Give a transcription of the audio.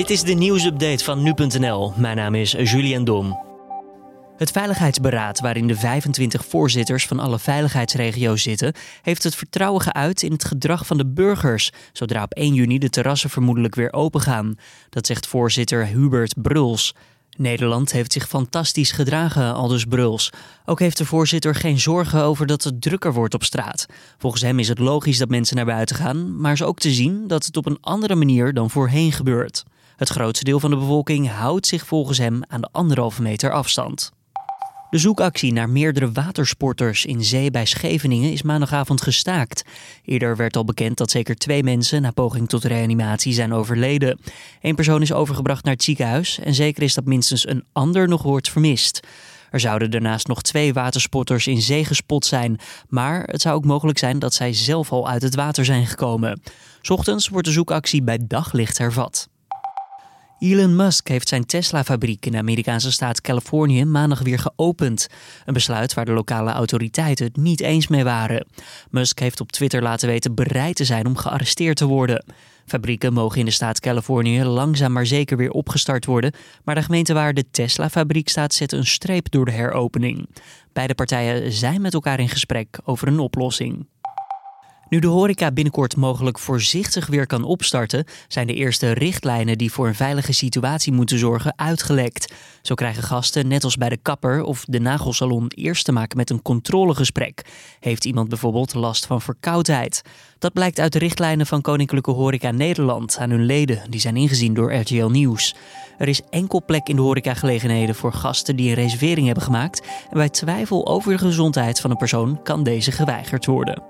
Dit is de nieuwsupdate van nu.nl. Mijn naam is Julian Dom. Het Veiligheidsberaad, waarin de 25 voorzitters van alle veiligheidsregio's zitten, heeft het vertrouwen geuit in het gedrag van de burgers, zodra op 1 juni de terrassen vermoedelijk weer opengaan. Dat zegt voorzitter Hubert Bruls. Nederland heeft zich fantastisch gedragen, aldus Bruls. Ook heeft de voorzitter geen zorgen over dat het drukker wordt op straat. Volgens hem is het logisch dat mensen naar buiten gaan, maar is ook te zien dat het op een andere manier dan voorheen gebeurt. Het grootste deel van de bevolking houdt zich volgens hem aan de anderhalve meter afstand. De zoekactie naar meerdere watersporters in zee bij Scheveningen is maandagavond gestaakt. Eerder werd al bekend dat zeker twee mensen na poging tot reanimatie zijn overleden. Eén persoon is overgebracht naar het ziekenhuis en zeker is dat minstens een ander nog wordt vermist. Er zouden daarnaast nog twee watersporters in zee gespot zijn, maar het zou ook mogelijk zijn dat zij zelf al uit het water zijn gekomen. Ochtends wordt de zoekactie bij daglicht hervat. Elon Musk heeft zijn Tesla-fabriek in de Amerikaanse staat Californië maandag weer geopend. Een besluit waar de lokale autoriteiten het niet eens mee waren. Musk heeft op Twitter laten weten bereid te zijn om gearresteerd te worden. Fabrieken mogen in de staat Californië langzaam maar zeker weer opgestart worden, maar de gemeente waar de Tesla-fabriek staat zet een streep door de heropening. Beide partijen zijn met elkaar in gesprek over een oplossing. Nu de horeca binnenkort mogelijk voorzichtig weer kan opstarten, zijn de eerste richtlijnen die voor een veilige situatie moeten zorgen uitgelekt. Zo krijgen gasten, net als bij de kapper of de nagelsalon, eerst te maken met een controlegesprek. Heeft iemand bijvoorbeeld last van verkoudheid? Dat blijkt uit de richtlijnen van Koninklijke Horeca Nederland aan hun leden, die zijn ingezien door RTL Nieuws. Er is enkel plek in de horecagelegenheden voor gasten die een reservering hebben gemaakt en bij twijfel over de gezondheid van een persoon kan deze geweigerd worden.